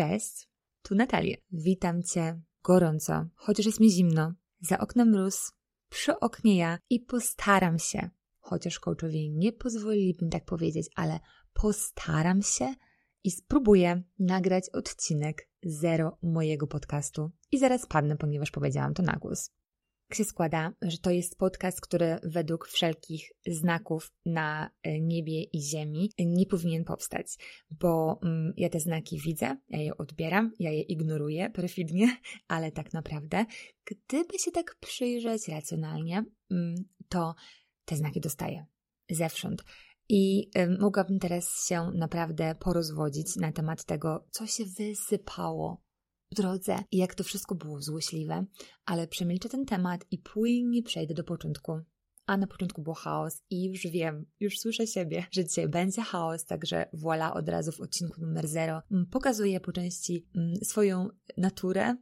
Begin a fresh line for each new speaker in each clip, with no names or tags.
Cześć, tu Natalia. Witam Cię gorąco, chociaż jest mi zimno. Za oknem mróz, przy oknie ja i postaram się, chociaż coachowie nie pozwolili mi tak powiedzieć, ale postaram się i spróbuję nagrać odcinek zero mojego podcastu. I zaraz padnę, ponieważ powiedziałam to na głos. Tak się składa, że to jest podcast, który według wszelkich znaków na e, niebie i ziemi nie powinien powstać, bo mm, ja te znaki widzę, ja je odbieram, ja je ignoruję perfidnie, ale tak naprawdę, gdyby się tak przyjrzeć racjonalnie, mm, to te znaki dostaję zewsząd. I y, mogłabym teraz się naprawdę porozwodzić na temat tego, co się wysypało drodze i jak to wszystko było złośliwe, ale przemilczę ten temat i płynnie przejdę do początku. A na początku był chaos i już wiem, już słyszę siebie, że dzisiaj będzie chaos, także voilà, od razu w odcinku numer 0 mm, pokazuję po części mm, swoją naturę,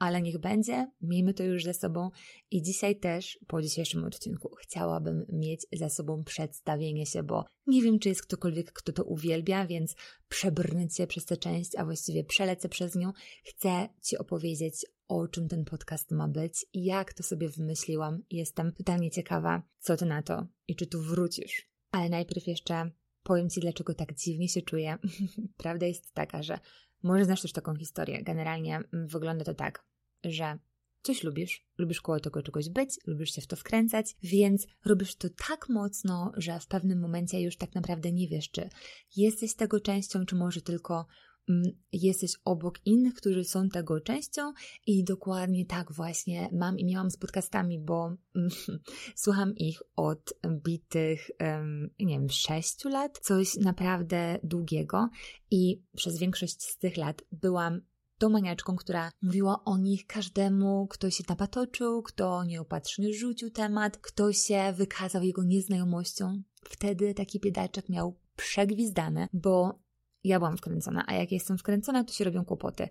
ale niech będzie, miejmy to już ze sobą i dzisiaj też, po dzisiejszym odcinku, chciałabym mieć ze sobą przedstawienie się, bo nie wiem, czy jest ktokolwiek, kto to uwielbia, więc przebrnąć przez tę część, a właściwie przelecę przez nią. Chcę Ci opowiedzieć, o czym ten podcast ma być i jak to sobie wymyśliłam. Jestem totalnie ciekawa, co Ty na to i czy tu wrócisz. Ale najpierw jeszcze powiem Ci, dlaczego tak dziwnie się czuję. Prawda jest taka, że może znasz też taką historię. Generalnie mm, wygląda to tak że coś lubisz, lubisz koło tego czegoś być, lubisz się w to wkręcać, więc robisz to tak mocno, że w pewnym momencie już tak naprawdę nie wiesz, czy jesteś tego częścią, czy może tylko mm, jesteś obok innych, którzy są tego częścią. I dokładnie tak właśnie mam i miałam z podcastami, bo mm, słucham ich od bitych, nie wiem, sześciu lat, coś naprawdę długiego. I przez większość z tych lat byłam tą maniaczką, która mówiła o nich każdemu, kto się napatoczył, kto nieopatrznie rzucił temat, kto się wykazał jego nieznajomością. Wtedy taki biedaczek miał przegwizdane, bo ja byłam wkręcona, a jak jestem wkręcona, to się robią kłopoty.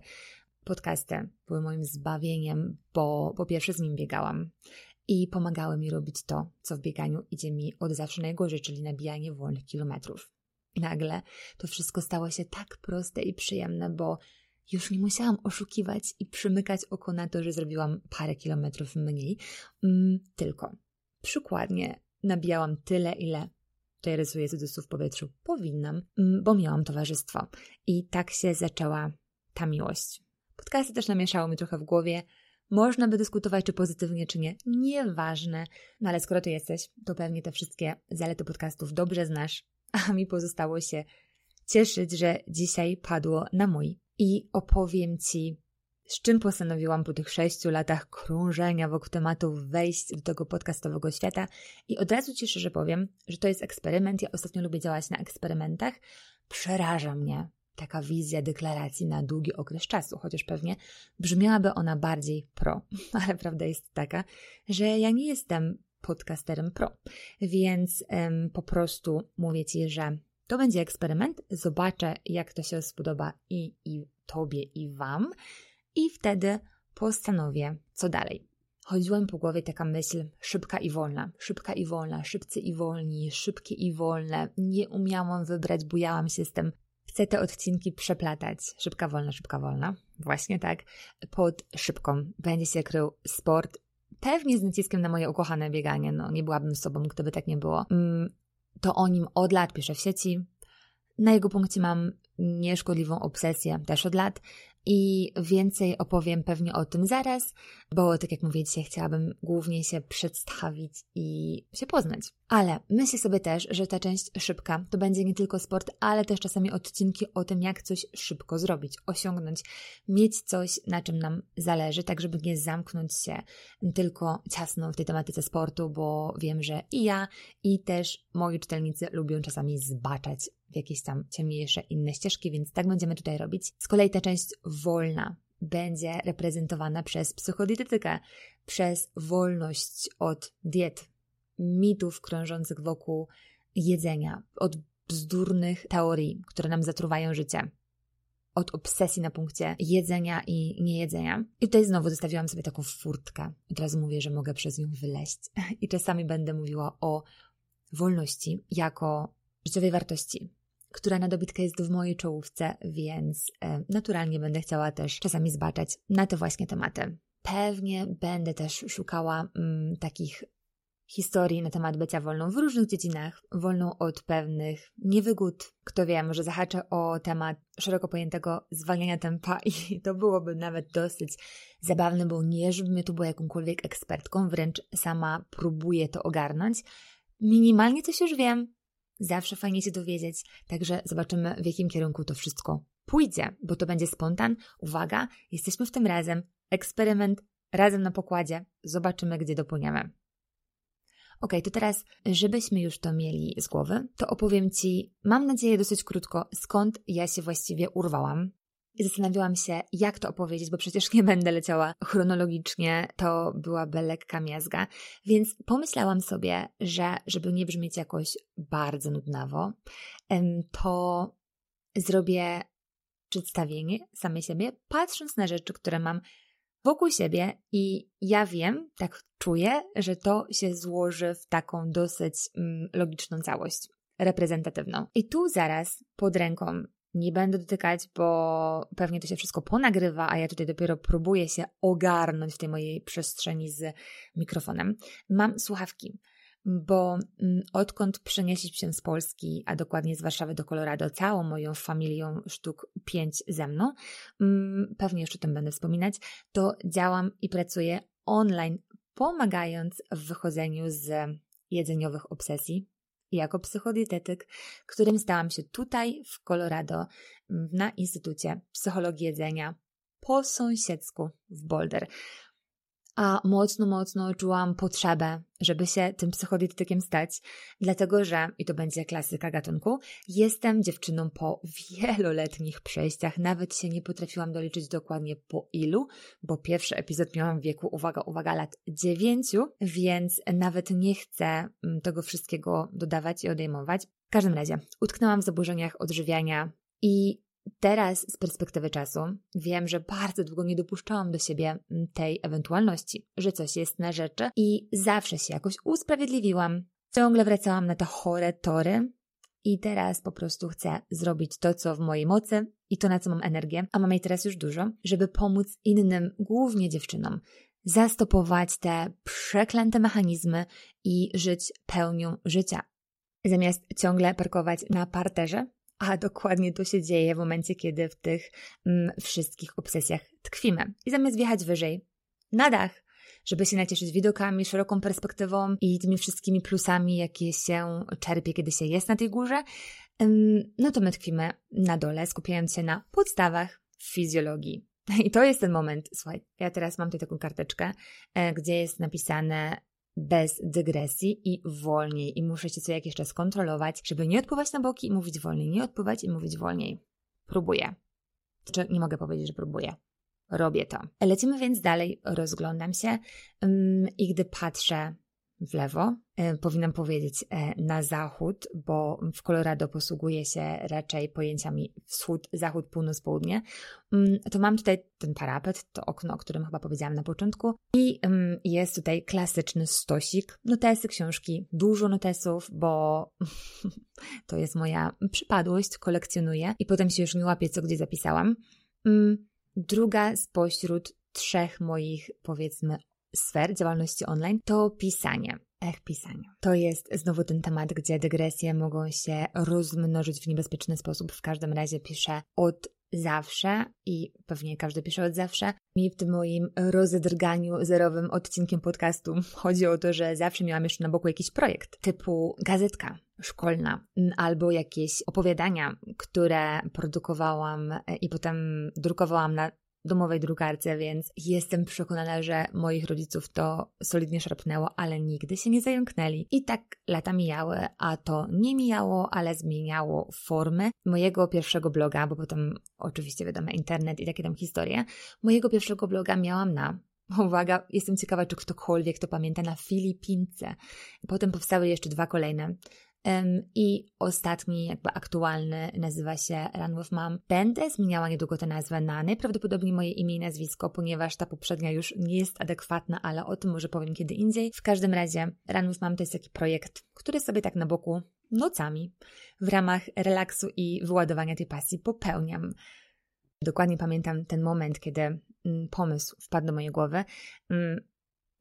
Podcasty były moim zbawieniem, bo po pierwsze z nim biegałam i pomagały mi robić to, co w bieganiu idzie mi od zawsze najgorzej, czyli nabijanie wolnych kilometrów. Nagle to wszystko stało się tak proste i przyjemne, bo już nie musiałam oszukiwać i przymykać oko na to, że zrobiłam parę kilometrów mniej, mm, tylko przykładnie nabijałam tyle, ile tutaj rysuję cudzysłów w powietrzu, powinnam, mm, bo miałam towarzystwo. I tak się zaczęła ta miłość. Podcasty też namieszały mi trochę w głowie. Można by dyskutować, czy pozytywnie, czy nie. Nieważne. No ale skoro tu jesteś, to pewnie te wszystkie zalety podcastów dobrze znasz, a mi pozostało się cieszyć, że dzisiaj padło na mój i opowiem Ci, z czym postanowiłam po tych sześciu latach krążenia wokół tematu wejść do tego podcastowego świata. I od razu Ci szczerze powiem, że to jest eksperyment. Ja ostatnio lubię działać na eksperymentach. Przeraża mnie taka wizja deklaracji na długi okres czasu, chociaż pewnie brzmiałaby ona bardziej pro. Ale prawda jest taka, że ja nie jestem podcasterem pro, więc po prostu mówię Ci, że to będzie eksperyment, zobaczę, jak to się spodoba i, i Tobie, i Wam, i wtedy postanowię, co dalej. Chodziła mi po głowie taka myśl szybka i wolna, szybka i wolna, szybcy i wolni, szybkie i wolne. Nie umiałam wybrać, bujałam się z tym. Chcę te odcinki przeplatać. Szybka, wolna, szybka, wolna. Właśnie tak. Pod szybką będzie się krył sport, pewnie z naciskiem na moje ukochane bieganie. No, nie byłabym sobą, gdyby tak nie było. Mm, to o nim od lat piszę w sieci. Na jego punkcie mam nieszkodliwą obsesję też od lat i więcej opowiem pewnie o tym zaraz, bo tak jak mówię, dzisiaj chciałabym głównie się przedstawić i się poznać. Ale myślę sobie też, że ta część szybka to będzie nie tylko sport, ale też czasami odcinki o tym, jak coś szybko zrobić, osiągnąć, mieć coś, na czym nam zależy, tak żeby nie zamknąć się tylko ciasno w tej tematyce sportu, bo wiem, że i ja, i też moi czytelnicy lubią czasami zbaczać w jakieś tam ciemniejsze inne ścieżki, więc tak będziemy tutaj robić. Z kolei ta część wolna będzie reprezentowana przez psychodietetykę, przez wolność od diet, mitów krążących wokół jedzenia, od bzdurnych teorii, które nam zatruwają życie, od obsesji na punkcie jedzenia i niejedzenia. I tutaj znowu zostawiłam sobie taką furtkę. Od razu mówię, że mogę przez nią wyleść. I czasami będę mówiła o wolności jako życiowej wartości, która na dobitka jest w mojej czołówce, więc e, naturalnie będę chciała też czasami zbaczać na te właśnie tematy. Pewnie będę też szukała mm, takich historii na temat bycia wolną w różnych dziedzinach, wolną od pewnych niewygód. Kto wie, może zahaczę o temat szeroko pojętego zwalniania tempa i to byłoby nawet dosyć zabawne, bo nie, żebym tu była jakąkolwiek ekspertką, wręcz sama próbuję to ogarnąć. Minimalnie coś już wiem, zawsze fajnie się dowiedzieć, także zobaczymy w jakim kierunku to wszystko pójdzie, bo to będzie spontan. Uwaga, jesteśmy w tym razem, eksperyment razem na pokładzie, zobaczymy gdzie dopłyniemy. Ok, to teraz, żebyśmy już to mieli z głowy, to opowiem Ci, mam nadzieję, dosyć krótko, skąd ja się właściwie urwałam. I zastanawiałam się, jak to opowiedzieć, bo przecież nie będę leciała chronologicznie, to byłaby lekka miazga. Więc pomyślałam sobie, że żeby nie brzmieć jakoś bardzo nudnawo, to zrobię przedstawienie samej siebie, patrząc na rzeczy, które mam wokół siebie i ja wiem, tak czuję, że to się złoży w taką dosyć mm, logiczną całość, reprezentatywną. I tu zaraz pod ręką nie będę dotykać, bo pewnie to się wszystko ponagrywa, a ja tutaj dopiero próbuję się ogarnąć w tej mojej przestrzeni z mikrofonem. Mam słuchawki bo mm, odkąd przenieśliśmy się z Polski, a dokładnie z Warszawy do Colorado, całą moją familią sztuk 5 ze mną, mm, pewnie jeszcze o tym będę wspominać, to działam i pracuję online, pomagając w wychodzeniu z jedzeniowych obsesji jako psychodietetyk, którym stałam się tutaj w Colorado na Instytucie Psychologii Jedzenia po sąsiedzku w Boulder a mocno, mocno czułam potrzebę, żeby się tym psychodietetykiem stać, dlatego że, i to będzie klasyka gatunku, jestem dziewczyną po wieloletnich przejściach, nawet się nie potrafiłam doliczyć dokładnie po ilu, bo pierwszy epizod miałam w wieku, uwaga, uwaga, lat dziewięciu, więc nawet nie chcę mm, tego wszystkiego dodawać i odejmować. W każdym razie, utknęłam w zaburzeniach odżywiania i Teraz, z perspektywy czasu, wiem, że bardzo długo nie dopuszczałam do siebie mm, tej ewentualności, że coś jest na rzeczy i zawsze się jakoś usprawiedliwiłam. Ciągle wracałam na te chore tory i teraz po prostu chcę zrobić to, co w mojej mocy i to, na co mam energię, a mam jej teraz już dużo, żeby pomóc innym, głównie dziewczynom, zastopować te przeklęte mechanizmy i żyć pełnią życia. Zamiast ciągle parkować na parterze, a dokładnie to się dzieje w momencie, kiedy w tych mm, wszystkich obsesjach tkwimy. I zamiast wjechać wyżej, na dach, żeby się nacieszyć widokami, szeroką perspektywą i tymi wszystkimi plusami, jakie się czerpie, kiedy się jest na tej górze, no to my tkwimy na dole, skupiając się na podstawach fizjologii. I to jest ten moment, słuchaj, ja teraz mam tutaj taką karteczkę, e, gdzie jest napisane bez dygresji i wolniej. I muszę się co jakiś czas kontrolować, żeby nie odpływać na boki i mówić wolniej, nie odpływać i mówić wolniej. Próbuję. Czy nie mogę powiedzieć, że próbuję. Robię to. Lecimy więc dalej, rozglądam się i gdy patrzę w lewo, e, powinnam powiedzieć e, na zachód, bo w Colorado posługuje się raczej pojęciami wschód, zachód, północ, południe. Mm, to mam tutaj ten parapet, to okno, o którym chyba powiedziałam na początku i mm, jest tutaj klasyczny stosik, notesy, książki, dużo notesów, bo to jest moja przypadłość, kolekcjonuję i potem się już nie łapię, co gdzie zapisałam. Mm, druga spośród trzech moich, powiedzmy, sfer działalności online to pisanie. Ech, pisanie. To jest znowu ten temat, gdzie dygresje mogą się rozmnożyć w niebezpieczny sposób. W każdym razie piszę od zawsze i pewnie każdy pisze od zawsze. Mi w tym moim rozedrganiu zerowym odcinkiem podcastu chodzi o to, że zawsze miałam jeszcze na boku jakiś projekt typu gazetka szkolna albo jakieś opowiadania, które produkowałam i potem drukowałam na domowej drukarce, więc jestem przekonana, że moich rodziców to solidnie szarpnęło, ale nigdy się nie zająknęli. I tak lata mijały, a to nie mijało, ale zmieniało formy mojego pierwszego bloga, bo potem oczywiście wiadomo internet i takie tam historie. Mojego pierwszego bloga miałam na Uwaga, jestem ciekawa, czy ktokolwiek to pamięta na Filipince. Potem powstały jeszcze dwa kolejne. I ostatni, jakby aktualny, nazywa się Run with Mom. Będę zmieniała niedługo tę nazwę na najprawdopodobniej moje imię i nazwisko, ponieważ ta poprzednia już nie jest adekwatna, ale o tym może powiem kiedy indziej. W każdym razie Run with Mom to jest taki projekt, który sobie tak na boku nocami w ramach relaksu i wyładowania tej pasji popełniam. Dokładnie pamiętam ten moment, kiedy mm, pomysł wpadł do mojej głowy. Mm,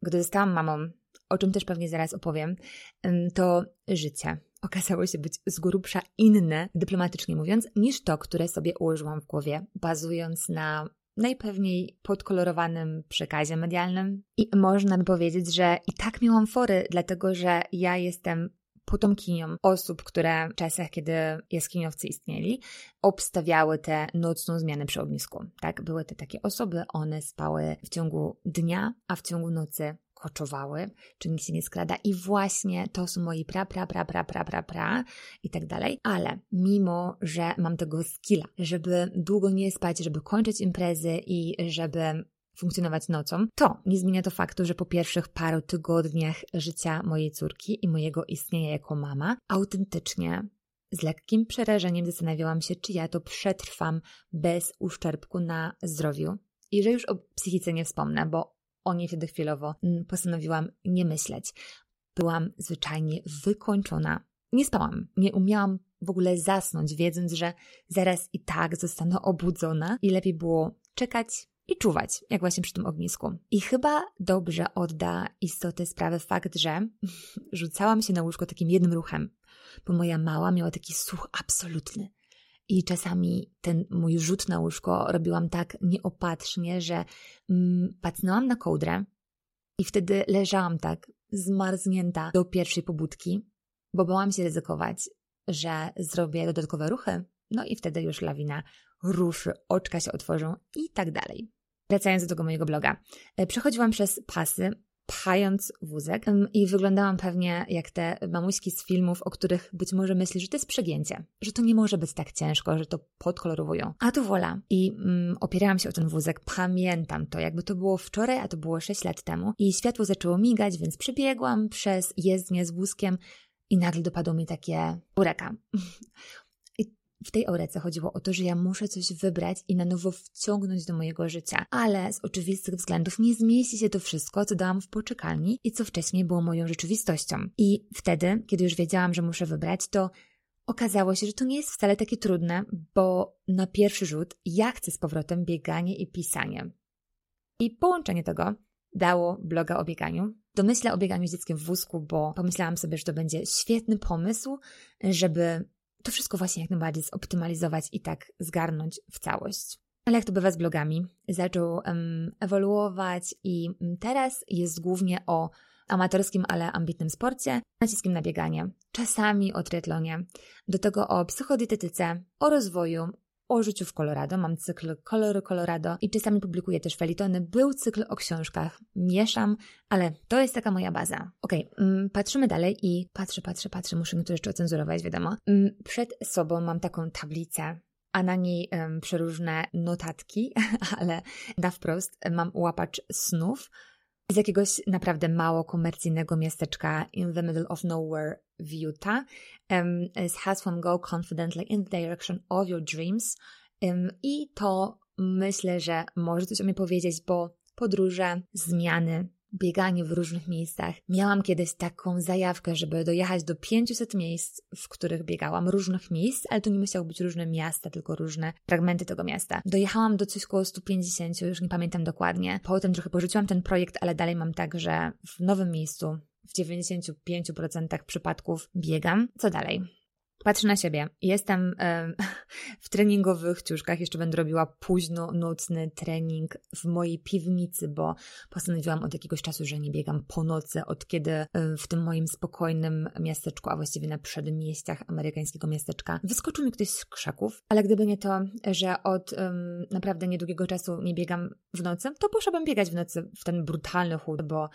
gdy zostałam mamą, o czym też pewnie zaraz opowiem, mm, to życie okazało się być z grubsza inne, dyplomatycznie mówiąc, niż to, które sobie ułożyłam w głowie, bazując na najpewniej podkolorowanym przekazie medialnym. I można by powiedzieć, że i tak miałam fory, dlatego że ja jestem potomkinią osób, które w czasach, kiedy jaskiniowcy istnieli, obstawiały tę nocną zmianę przy ognisku. Tak, były to takie osoby, one spały w ciągu dnia, a w ciągu nocy koczowały, czy nikt się nie skrada i właśnie to są moi pra, pra, pra, pra, pra, pra, pra i tak dalej, ale mimo, że mam tego skilla, żeby długo nie spać, żeby kończyć imprezy i żeby funkcjonować nocą, to nie zmienia to faktu, że po pierwszych paru tygodniach życia mojej córki i mojego istnienia jako mama, autentycznie z lekkim przerażeniem zastanawiałam się, czy ja to przetrwam bez uszczerbku na zdrowiu. I że już o psychice nie wspomnę, bo o niej wtedy chwilowo mm, postanowiłam nie myśleć. Byłam zwyczajnie wykończona. Nie spałam, nie umiałam w ogóle zasnąć, wiedząc, że zaraz i tak zostanę obudzona i lepiej było czekać i czuwać, jak właśnie przy tym ognisku. I chyba dobrze odda istoty sprawy fakt, że rzucałam się na łóżko takim jednym ruchem, bo moja mała miała taki słuch absolutny. I czasami ten mój rzut na łóżko robiłam tak nieopatrznie, że mm, na kołdrę i wtedy leżałam tak zmarznięta do pierwszej pobudki, bo bałam się ryzykować, że zrobię dodatkowe ruchy, no i wtedy już lawina ruszy, oczka się otworzą i tak dalej. Wracając do tego mojego bloga. E, przechodziłam przez pasy, pchając wózek i wyglądałam pewnie jak te mamuśki z filmów, o których być może myślisz, że to jest przegięcie, że to nie może być tak ciężko, że to podkolorowują. A tu wola. I mm, opierałam się o ten wózek, pamiętam to, jakby to było wczoraj, a to było 6 lat temu i światło zaczęło migać, więc przebiegłam przez jezdnię z wózkiem i nagle dopadło mi takie ureka. W tej orece chodziło o to, że ja muszę coś wybrać i na nowo wciągnąć do mojego życia, ale z oczywistych względów nie zmieści się to wszystko, co dałam w poczekalni i co wcześniej było moją rzeczywistością. I wtedy, kiedy już wiedziałam, że muszę wybrać, to okazało się, że to nie jest wcale takie trudne, bo na pierwszy rzut ja chcę z powrotem bieganie i pisanie. I połączenie tego dało bloga o bieganiu. Domyślę o bieganiu z dzieckiem w wózku, bo pomyślałam sobie, że to będzie świetny pomysł, żeby to wszystko właśnie jak najbardziej zoptymalizować i tak zgarnąć w całość. Ale jak to bywa z blogami, zaczął um, ewoluować i teraz jest głównie o amatorskim, ale ambitnym sporcie, naciskiem na bieganie, czasami o triatlonie, do tego o psychodietetyce, o rozwoju, o życiu w Colorado. Mam cykl Kolory Colorado i czasami publikuję też felitony. Był cykl o książkach. Mieszam, ale to jest taka moja baza. Okej, okay, mm, patrzymy dalej i patrzę, patrzę, patrzę. Muszę mi to jeszcze ocenzurować, wiadomo. Mm, przed sobą mam taką tablicę a na niej um, przeróżne notatki, ale na wprost mam łapacz snów, z jakiegoś naprawdę mało komercyjnego miasteczka in the middle of nowhere w Utah. Z hasłem Go confidently in the direction of your dreams. I to myślę, że może coś o mnie powiedzieć, bo podróże, zmiany, bieganie w różnych miejscach. Miałam kiedyś taką zajawkę, żeby dojechać do 500 miejsc, w których biegałam, różnych miejsc, ale to nie musiały być różne miasta, tylko różne fragmenty tego miasta. Dojechałam do coś koło 150, już nie pamiętam dokładnie. Potem trochę porzuciłam ten projekt, ale dalej mam tak, że w nowym miejscu w 95% przypadków biegam. Co dalej? Patrzę na siebie. Jestem w treningowych ciuszkach. Jeszcze będę robiła późno nocny trening w mojej piwnicy, bo postanowiłam od jakiegoś czasu, że nie biegam po nocy, od kiedy w tym moim spokojnym miasteczku, a właściwie na przedmieściach amerykańskiego miasteczka, wyskoczył mi ktoś z krzaków. Ale gdyby nie to, że od naprawdę niedługiego czasu nie biegam w nocy, to poszłabym biegać w nocy w ten brutalny chłód, bo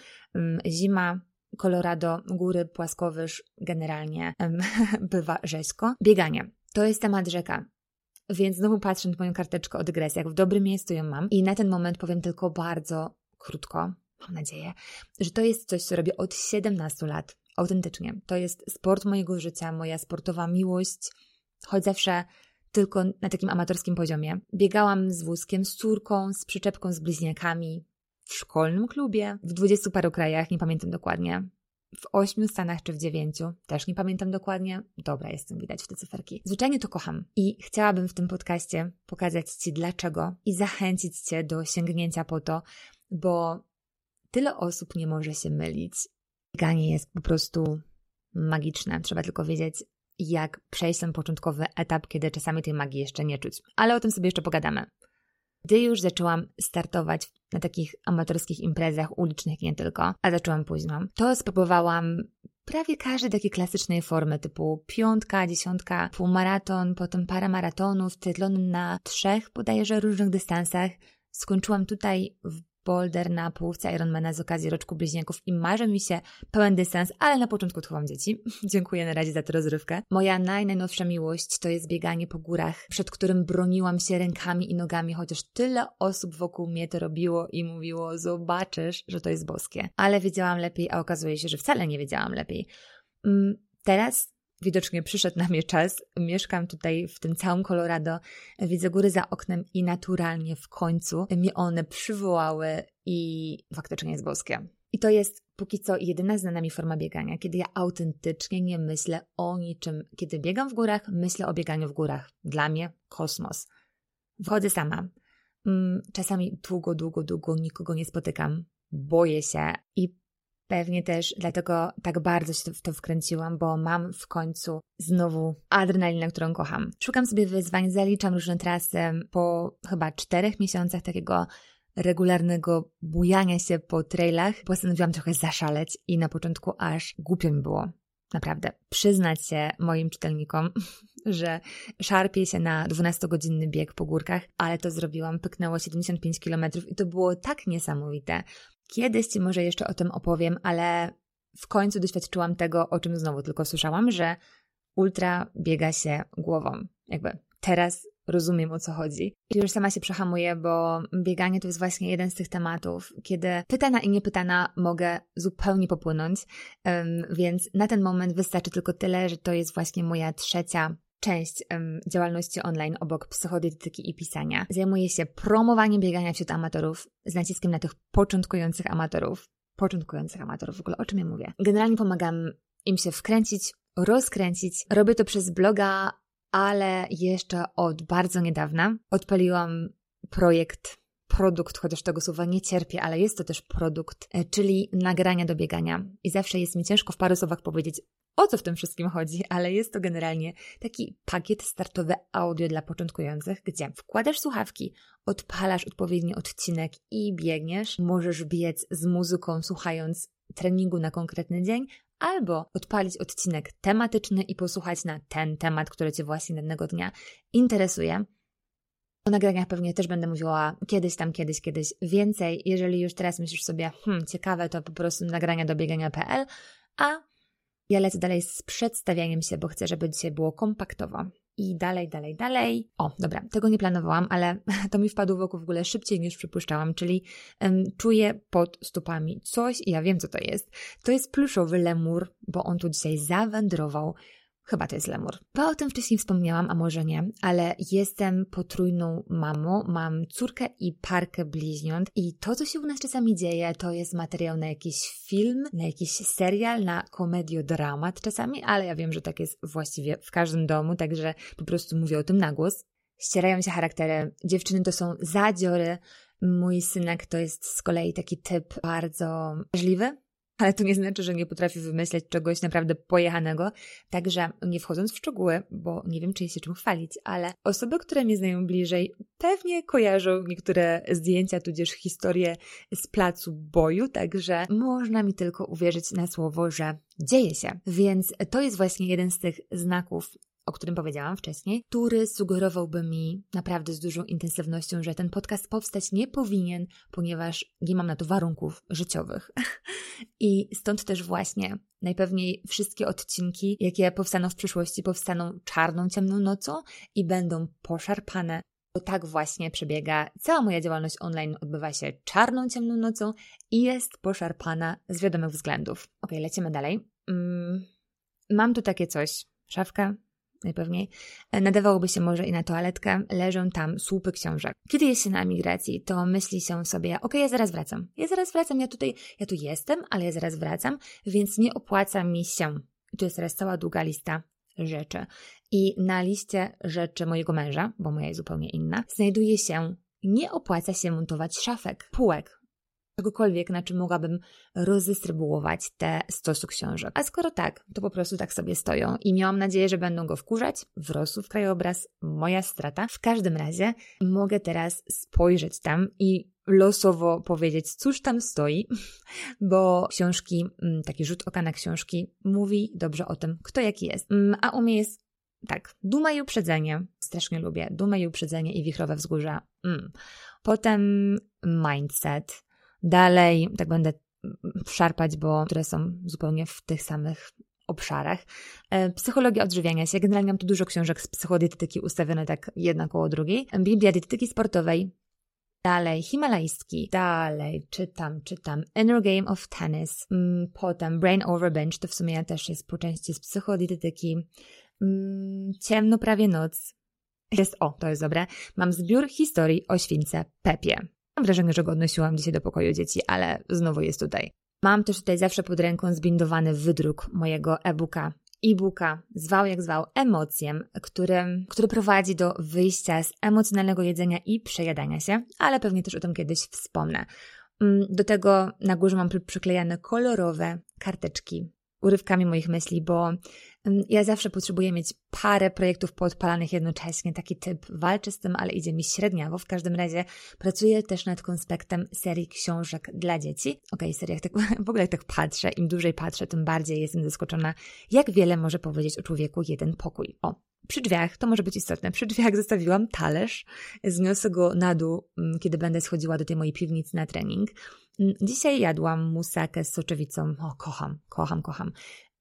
zima Colorado, góry, płaskowyż, generalnie bywa rzeźko. Bieganie. To jest temat rzeka. Więc znowu patrzę na moją karteczkę o dygresjach. W dobrym miejscu ją mam i na ten moment powiem tylko bardzo krótko, mam nadzieję, że to jest coś, co robię od 17 lat. Autentycznie. To jest sport mojego życia, moja sportowa miłość, choć zawsze tylko na takim amatorskim poziomie. Biegałam z wózkiem, z córką, z przyczepką, z bliźniakami, w szkolnym klubie, w dwudziestu paru krajach, nie pamiętam dokładnie. w ośmiu stanach czy w dziewięciu, też nie pamiętam dokładnie. Dobra, jestem widać w te cyferki. Zwyczajnie to kocham i chciałabym w tym podcaście pokazać Ci dlaczego i zachęcić Cię do sięgnięcia po to, bo tyle osób nie może się mylić. Bieganie jest po prostu magiczne. Trzeba tylko wiedzieć, jak przejść ten początkowy etap, kiedy czasami tej magii jeszcze nie czuć. Ale o tym sobie jeszcze pogadamy. Gdy już zaczęłam startować na takich amatorskich imprezach ulicznych nie tylko, a zaczęłam późno, to spróbowałam prawie każdej takiej klasycznej formy, typu piątka, dziesiątka, półmaraton, potem parę maratonów, triatlony na trzech bodajże różnych dystansach. Skończyłam tutaj w Boulder na połówce Ironmana z okazji roczku bliźniaków i marzy mi się pełen dystans, ale na początku odchowam dzieci. Dziękuję na razie za tę rozrywkę. Moja naj, najnowsza miłość to jest bieganie po górach, przed którym broniłam się rękami i nogami, chociaż tyle osób wokół mnie to robiło i mówiło, zobaczysz, że to jest boskie. Ale wiedziałam lepiej, a okazuje się, że wcale nie wiedziałam lepiej. Mm, teraz widocznie przyszedł na mnie czas. Mieszkam tutaj w tym całym Colorado. Widzę góry za oknem i naturalnie w końcu mnie one przywołały i faktycznie jest boskie. I to jest póki co jedyna znana mi forma biegania, kiedy ja autentycznie nie myślę o niczym. Kiedy biegam w górach, myślę o bieganiu w górach. Dla mnie kosmos. Wchodzę sama. Mm, czasami długo, długo, długo nikogo nie spotykam. Boję się i Pewnie też dlatego tak bardzo się w to wkręciłam, bo mam w końcu znowu adrenalinę, którą kocham. Szukam sobie wyzwań, zaliczam różne trasy. Po chyba czterech miesiącach takiego regularnego bujania się po trailach, postanowiłam trochę zaszaleć i na początku aż głupio mi było. Naprawdę, przyznać się moim czytelnikom, że szarpię się na 12-godzinny bieg po górkach, ale to zrobiłam, pyknęło 75 km i to było tak niesamowite, Kiedyś Ci może jeszcze o tym opowiem, ale w końcu doświadczyłam tego, o czym znowu tylko słyszałam, że ultra biega się głową. Jakby teraz rozumiem o co chodzi. I już sama się przehamuję, bo bieganie to jest właśnie jeden z tych tematów, kiedy pytana i niepytana mogę zupełnie popłynąć, um, więc na ten moment wystarczy tylko tyle, że to jest właśnie moja trzecia część um, działalności online obok psychodietetyki i pisania. Zajmuję się promowaniem biegania wśród amatorów z naciskiem na tych początkujących amatorów. Początkujących amatorów, w ogóle o czym ja mówię? Generalnie pomagam im się wkręcić, rozkręcić. Robię to przez bloga, ale jeszcze od bardzo niedawna odpaliłam projekt produkt, chociaż tego słowa nie cierpię, ale jest to też produkt, e, czyli nagrania do biegania. I zawsze jest mi ciężko w paru słowach powiedzieć, o co w tym wszystkim chodzi, ale jest to generalnie taki pakiet startowy audio dla początkujących, gdzie wkładasz słuchawki, odpalasz odpowiedni odcinek i biegniesz. Możesz biec z muzyką, słuchając treningu na konkretny dzień, albo odpalić odcinek tematyczny i posłuchać na ten temat, który Cię właśnie danego dnia interesuje. O nagraniach pewnie też będę mówiła kiedyś tam, kiedyś, kiedyś więcej. Jeżeli już teraz myślisz sobie, hmm, ciekawe, to po prostu nagrania do biegania.pl, a ja lecę dalej z przedstawianiem się, bo chcę, żeby dzisiaj było kompaktowo. I dalej, dalej, dalej. O, dobra, tego nie planowałam, ale to mi wpadło w oko w ogóle szybciej niż przypuszczałam, czyli um, czuję pod stópami coś i ja wiem, co to jest. To jest pluszowy lemur, bo on tu dzisiaj zawędrował Chyba to jest lemur. Bo o tym wcześniej wspomniałam, a może nie, ale jestem potrójną mamą, mam córkę i parkę bliźniąt i to, co się u nas czasami dzieje, to jest materiał na jakiś film, na jakiś serial, na komediodramat czasami, ale ja wiem, że tak jest właściwie w każdym domu, także po prostu mówię o tym na głos. Ścierają się charaktery. Dziewczyny to są zadziory, Mój synek to jest z kolei taki typ bardzo żliwy, ale to nie znaczy, że nie potrafię wymyśleć czegoś naprawdę pojechanego. Także nie wchodząc w szczegóły, bo nie wiem, czy jest się czym chwalić, ale osoby, które mnie znają bliżej, pewnie kojarzą niektóre zdjęcia, tudzież historie z placu boju, także można mi tylko uwierzyć na słowo, że dzieje się. Więc to jest właśnie jeden z tych znaków o którym powiedziałam wcześniej, który sugerowałby mi naprawdę z dużą intensywnością, że ten podcast powstać nie powinien, ponieważ nie mam na to warunków życiowych. I stąd też właśnie najpewniej wszystkie odcinki, jakie powstaną w przyszłości, powstaną czarną, ciemną nocą i będą poszarpane. Bo tak właśnie przebiega cała moja działalność online, odbywa się czarną, ciemną nocą i jest poszarpana z wiadomych względów. Ok, lecimy dalej. Mm, mam tu takie coś. Szafka najpewniej, e, nadawałoby się może i na toaletkę, leżą tam słupy książek. Kiedy jest się na emigracji, to myśli się sobie, ok, ja zaraz wracam, ja zaraz wracam, ja tutaj, ja tu jestem, ale ja zaraz wracam, więc nie opłaca mi się. I tu jest teraz cała długa lista rzeczy. I na liście rzeczy mojego męża, bo moja jest zupełnie inna, znajduje się nie opłaca się montować szafek, półek, czegokolwiek, na czym mogłabym rozdystrybuować te stosy książek. A skoro tak, to po prostu tak sobie stoją i miałam nadzieję, że będą go wkurzać. Wrosł w krajobraz, moja strata. W każdym razie mogę teraz spojrzeć tam i losowo powiedzieć, cóż tam stoi, bo książki, mm, taki rzut oka na książki mówi dobrze o tym, kto jaki jest. Mm, a u mnie jest tak, duma i uprzedzenie. Strasznie lubię. Duma i uprzedzenie i wichrowe wzgórza. Mm. Potem mindset. Dalej, tak będę szarpać, bo które są zupełnie w tych samych obszarach. E, psychologia odżywiania się. Generalnie mam tu dużo książek z psychodietetyki ustawione tak jedna koło drugiej. Biblia dietetyki sportowej. Dalej himalajski. Dalej czytam, czytam Inner Game of Tennis. Mm, potem Brain Over Bench, to w sumie też jest po części z psychodietetyki. Mm, ciemno prawie noc. Jest, o, to jest dobre. Mam zbiór historii o śwince Pepie. Mam wrażenie, że go odnosiłam dzisiaj do pokoju dzieci, ale znowu jest tutaj. Mam też tutaj zawsze pod ręką zbindowany wydruk mojego e-booka. E-booka, zwał jak zwał, emocjem, który, który prowadzi do wyjścia z emocjonalnego jedzenia i przejadania się, ale pewnie też o tym kiedyś wspomnę. Mm, do tego na górze mam przyklejane kolorowe karteczki urywkami moich myśli, bo ja zawsze potrzebuję mieć parę projektów poodpalanych jednocześnie, taki typ. Walczę z tym, ale idzie mi średniawo. W każdym razie pracuję też nad konspektem serii książek dla dzieci. Okej, okay, seriach, tak, w ogóle jak tak patrzę, im dłużej patrzę, tym bardziej jestem zaskoczona, jak wiele może powiedzieć o człowieku jeden pokój. O, przy drzwiach, to może być istotne, przy drzwiach zostawiłam talerz, zniosę go na dół, kiedy będę schodziła do tej mojej piwnicy na trening. Dzisiaj jadłam musakę z soczewicą. O, kocham, kocham, kocham.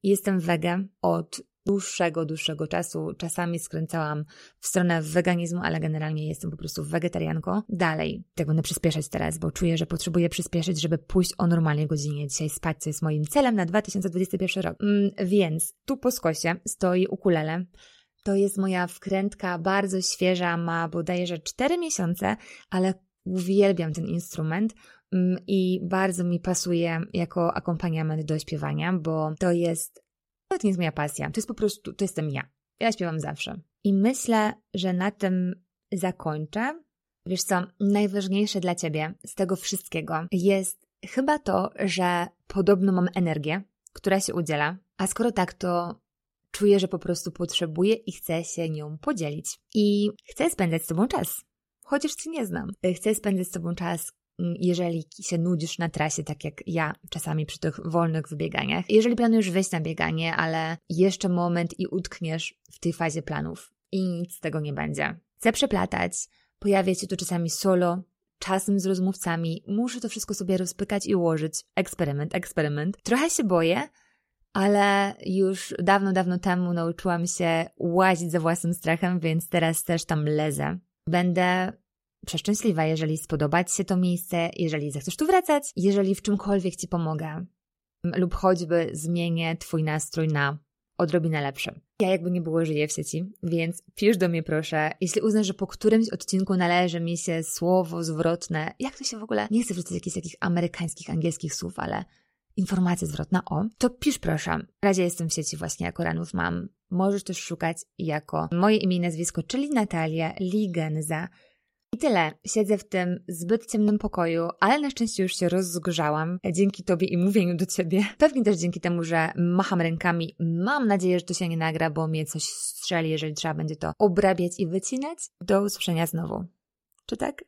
Jestem wege od dłuższego, dłuższego czasu. Czasami skręcałam w stronę weganizmu, ale generalnie jestem po prostu wegetarianką. Dalej, tak będę przyspieszać teraz, bo czuję, że potrzebuję przyspieszyć, żeby pójść o normalnej godzinie dzisiaj spać, co jest moim celem na 2021 rok. Mm, więc tu po skosie stoi ukulele. To jest moja wkrętka, bardzo świeża, ma bodajże 4 miesiące, ale uwielbiam ten instrument. Mm, i bardzo mi pasuje jako akompaniament do śpiewania, bo to jest, to jest moja pasja, to jest po prostu, to jestem ja. Ja śpiewam zawsze. I myślę, że na tym zakończę. Wiesz co, najważniejsze dla ciebie z tego wszystkiego jest chyba to, że podobno mam energię, która się udziela, a skoro tak, to czuję, że po prostu potrzebuję i chcę się nią podzielić. I chcę spędzać z Tobą czas. Chociaż Cię nie znam. Chcę spędzać z Tobą czas, Mm, jeżeli się nudzisz na trasie, tak jak ja czasami przy tych wolnych wybieganiach. Jeżeli planujesz wyjść na bieganie, ale jeszcze moment i utkniesz w tej fazie planów i nic z tego nie będzie. Chcę przeplatać, pojawia się tu czasami solo, czasem z rozmówcami, muszę to wszystko sobie rozpykać i ułożyć. Eksperyment, eksperyment. Trochę się boję, ale już dawno, dawno temu nauczyłam się łazić za własnym strachem, więc teraz też tam lezę. Będę przeszczęśliwa, jeżeli spodoba Ci się to miejsce, jeżeli zechcesz tu wracać, jeżeli w czymkolwiek Ci pomogę lub choćby zmienię Twój nastrój na odrobinę lepszy. Ja jakby nie było żyję w sieci, więc pisz do mnie proszę, jeśli uznasz, że po którymś odcinku należy mi się słowo zwrotne, jak to się w ogóle, nie chcę wrzucać jakichś takich amerykańskich, angielskich słów, ale informacja zwrotna o, to pisz proszę. W razie jestem w sieci właśnie jako ranów mam. Możesz też szukać jako moje imię i nazwisko, czyli Natalia Ligenza. I tyle. Siedzę w tym zbyt ciemnym pokoju, ale na szczęście już się rozgrzałam dzięki Tobie i mówieniu do Ciebie. Pewnie też dzięki temu, że macham rękami. Mam nadzieję, że to się nie nagra, bo mnie coś strzeli, jeżeli trzeba będzie to obrabiać i wycinać. Do usłyszenia znowu. Czy tak?